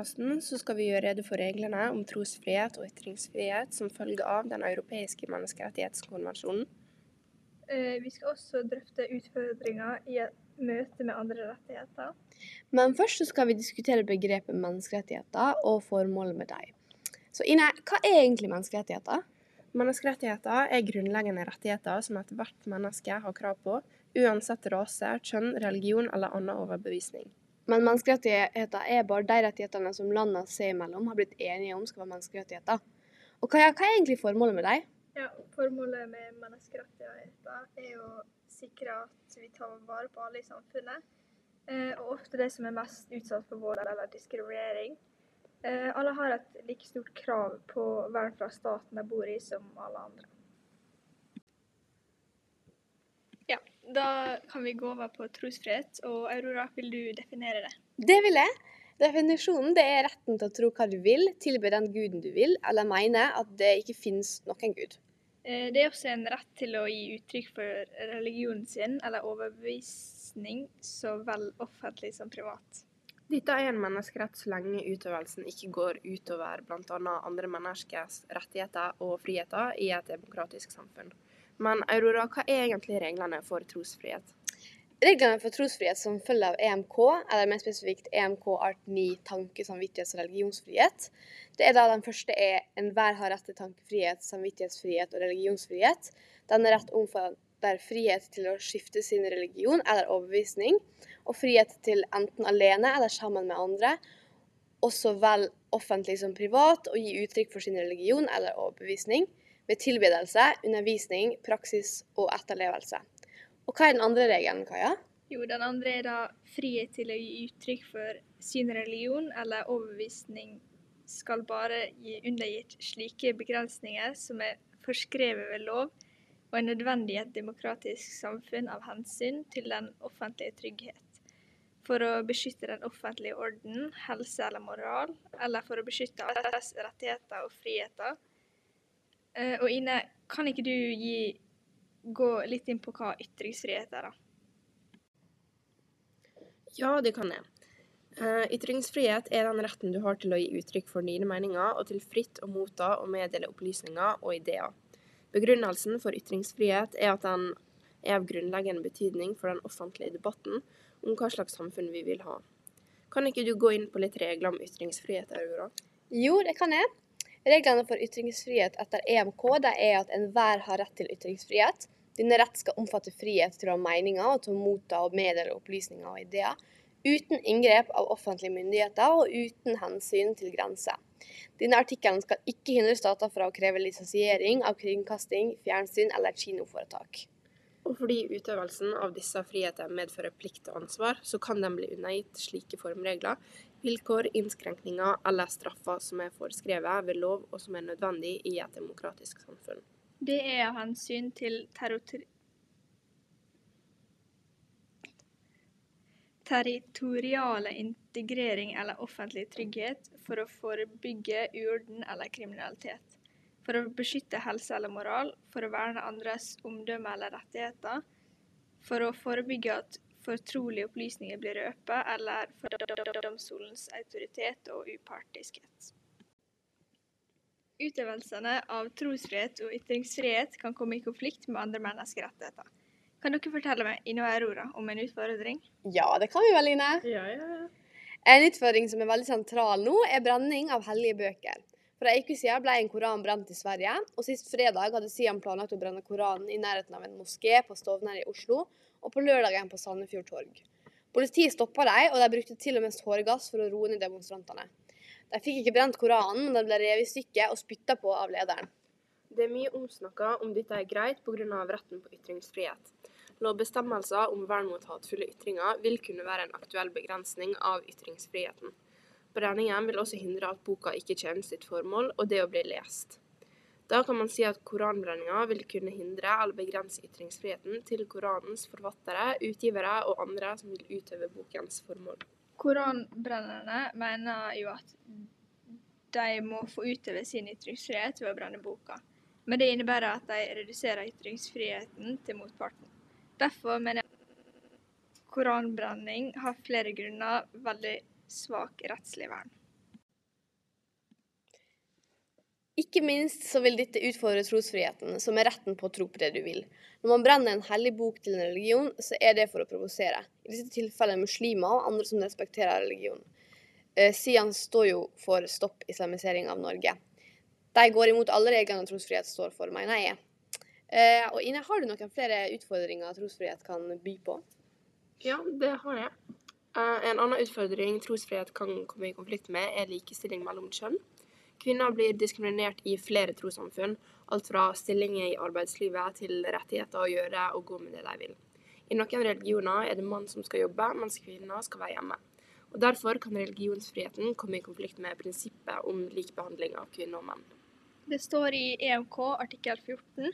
Podkasten skal vi gjøre rede for reglene om trosfrihet og ytringsfrihet som følge av Den europeiske menneskerettighetskonvensjonen. Eh, Vi skal også drøfte utfordringer i et møte med andre rettigheter. Men først så skal vi diskutere begrepet menneskerettigheter og formålet med dem. Så Ine, hva er egentlig menneskerettigheter? Menneskerettigheter er grunnleggende rettigheter som ethvert menneske har krav på, uansett rase, kjønn, religion eller annen overbevisning. Men menneskerettigheter er bare de rettighetene som landene seg imellom har blitt enige om skal være menneskerettigheter. Og hva, hva er egentlig formålet med dem? Ja, formålet med menneskerettigheter er å sikre at vi tar vare på alle i samfunnet. Eh, og ofte de som er mest utsatt for vold eller diskriminering. Eh, alle har et like stort krav på vern fra staten de bor i, som alle andre. Ja, da kan vi gå over på trosfrihet. Og Aurora, vil du definere det? Det vil jeg. Definisjonen det er retten til å tro hva du vil, tilbe den guden du vil, eller mene at det ikke finnes noen gud. Eh, Det er også en rett til å gi uttrykk for religionen sin eller overbevisning, så vel offentlig som privat. Dette er en menneskerett så lenge utøvelsen ikke går utover bl.a. andre menneskers rettigheter og friheter i et demokratisk samfunn. Men Aurora, hva er egentlig reglene for trosfrihet? Reglene for trosfrihet som følger av EMK, eller mer spesifikt EMK art 9 tanke-, samvittighets- og religionsfrihet, det er da den første er enhver har rett til tankefrihet, samvittighetsfrihet og religionsfrihet. Denne rett omfatter frihet til å skifte sin religion eller overbevisning, og frihet til enten alene eller sammen med andre, og så vel offentlig som privat, å gi uttrykk for sin religion eller overbevisning ved tilbedelse, undervisning, praksis og etterlevelse. Og hva er den andre regelen, Kaja? Jo, den andre er da frihet til å gi uttrykk for sin religion eller overbevisning skal bare gi undergitt slike begrensninger som er forskrevet ved lov og er nødvendig i et demokratisk samfunn av hensyn til den offentlige trygghet. For å beskytte den offentlige orden, helse eller moral, eller for å beskytte alles rettigheter og friheter. Eh, Og Ine, kan ikke du gi, gå litt inn på hva ytringsfrihet er, da? Ja, det kan jeg. Eh, Ytringsfrihet er den retten du har til å gi uttrykk for dine meninger, og til fritt å motta og meddele opplysninger og ideer. Begrunnelsen for ytringsfrihet er at den er av grunnleggende betydning for den offentlige debatten om hva slags samfunn vi vil ha. Kan ikke du gå inn på litt regler om ytringsfrihet, Aurora? Jo, det kan jeg. Reglene for ytringsfrihet etter EMK er at enhver har rett til ytringsfrihet. Denne rett skal omfatte frihet til å ha meninger og til å motta og meddele opplysninger og ideer, uten inngrep av offentlige myndigheter og uten hensyn til grenser. Denne artikkelen skal ikke hindre stater fra å kreve lisensiering av kringkasting, fjernsyn eller kinoforetak. Og fordi utøvelsen av disse frihetene medfører plikt og ansvar, så kan den bli undergitt slike formregler, vilkår, innskrenkninger eller straffer som er foreskrevet ved lov og som er nødvendig i et demokratisk samfunn. Det er av hensyn til territori territoriale integrering eller offentlig trygghet for å forebygge uorden eller kriminalitet, for å beskytte helse eller moral, for å verne andres omdømme eller rettigheter, for å forebygge at fortrolige opplysninger blir røpet, eller for domstolens autoritet og upartiskhet. Utøvelsene av trosfrihet og ytringsfrihet kan komme i konflikt med andre menneskerettigheter. Kan dere fortelle meg Ine og Aurora om en utfordring? Ja, det kan vi vel, Ine. Ja, ja, ja. En utfordring som er veldig sentral nå, er brenning av hellige bøker. For ei uke siden ble en koran brent i Sverige, og sist fredag hadde Sian planlagt å brenne Koranen i nærheten av en moské på Stovner i Oslo, og på lørdagen på Sandefjord torg. Politiet stoppa dem, og de brukte til og med tåregass for å roe ned demonstrantene. De fikk ikke brent Koranen, men den ble revet i stykker og spytta på av lederen. Det er mye omsnakka om dette er greit pga. retten på ytringsfrihet. Lovbestemmelser om vern mot hatefulle ytringer vil kunne være en aktuell begrensning av ytringsfriheten. Brenningen vil også hindre at boka ikke tjener sitt formål, og det å bli lest. Da kan man si at koranbrenninga vil kunne hindre eller begrense ytringsfriheten til Koranens forfattere, utgivere og andre som vil utøve bokens formål. Koranbrennerne mener jo at de må få utøve sin ytringsfrihet ved å brenne boka, men det innebærer at de reduserer ytringsfriheten til motparten. Derfor mener jeg koranbrenning har flere grunner veldig svak rettslig vern. Ikke minst så vil dette utfordre trosfriheten, som er retten på å tro på det du vil. Når man brenner en hellig bok til en religion, så er det for å provosere. I disse tilfellene muslimer og andre som respekterer religion. Eh, Sian står jo for stopp islamisering av Norge. De går imot alle reglene trosfrihet står for, mener jeg. Eh, og Ine, har du noen flere utfordringer trosfrihet kan by på? Ja, det har jeg. Eh, en annen utfordring trosfrihet kan komme i konflikt med, er likestilling mellom kjønn. Kvinner blir diskriminert i flere trossamfunn, alt fra stillinger i arbeidslivet til rettigheter å gjøre og gå med det de vil. I noen religioner er det mann som skal jobbe, mens kvinner skal være hjemme. Og Derfor kan religionsfriheten komme i konflikt med prinsippet om likebehandling av kvinner og menn. Det står i EMK artikkel 14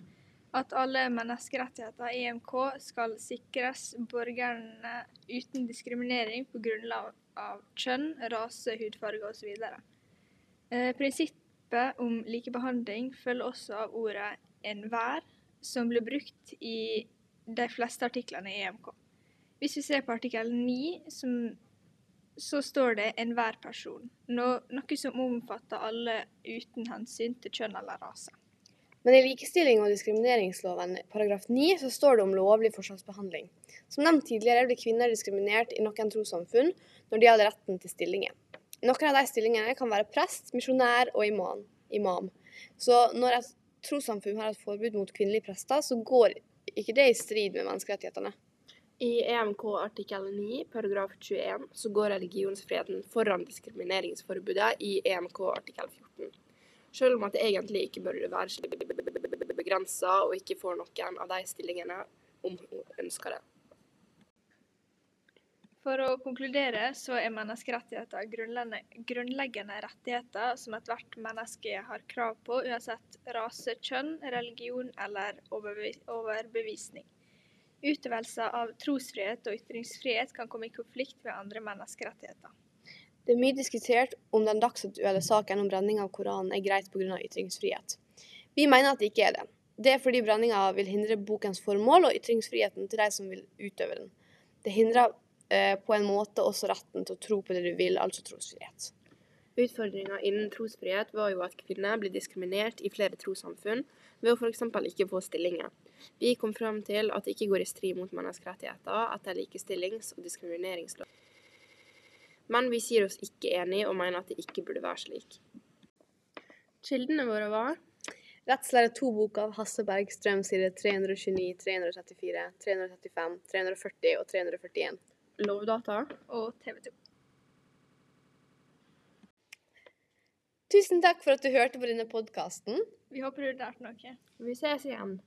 at alle menneskerettigheter i EMK skal sikres borgerne uten diskriminering på grunnlag av kjønn, rase, hudfarge osv. Eh, prinsippet om likebehandling følger også av ordet 'enhver', som blir brukt i de fleste artiklene i EMK. Hvis vi ser på artikkel 9, som, så står det 'enhver person', no, noe som omfatter alle uten hensyn til kjønn eller rase. Men i likestilling- og diskrimineringsloven paragraf 9 så står det om lovlig forskjellsbehandling. Som nevnt tidligere blir kvinner diskriminert i noen trossamfunn når de hadde retten til stillinger. Noen av de stillingene kan være prest, misjonær og imam. imam. Så når et trossamfunn har et forbud mot kvinnelige prester, så går ikke det i strid med menneskerettighetene. I EMK artikkel 9 paragraf 21 så går religionsfriheten foran diskrimineringsforbudet i EMK artikkel 14. Selv om at det egentlig ikke bør være slik begrensa og ikke får noen av de stillingene om hun ønsker det. For å konkludere så er menneskerettigheter grunnleggende rettigheter som ethvert menneske har krav på, uansett rase, kjønn, religion eller overbevisning. Utøvelse av trosfrihet og ytringsfrihet kan komme i konflikt med andre menneskerettigheter. Det er mye diskutert om den dagsaktuelle saken om brenning av Koranen er greit pga. ytringsfrihet. Vi mener at det ikke er det. Det er fordi brenninga vil hindre bokens formål og ytringsfriheten til de som vil utøve den. Det hindrer Eh, på en måte også retten til å tro på det du vil, altså trosfrihet. Utfordringa innen trosfrihet var jo at kvinner blir diskriminert i flere trossamfunn ved å f.eks. ikke få stillinger. Vi kom fram til at det ikke går i strid mot menneskerettigheter etter likestillings- og diskrimineringslov. Men vi sier oss ikke enig og mener at det ikke burde være slik. Kildene våre var Rettslære 2-boka av Hasse Bergstrøm side 329, 334, 335, 340 og 341. Lovdata og TV 2. Tusen takk for at du hørte på denne podkasten. Vi håper du lærte noe. Vi ses igjen.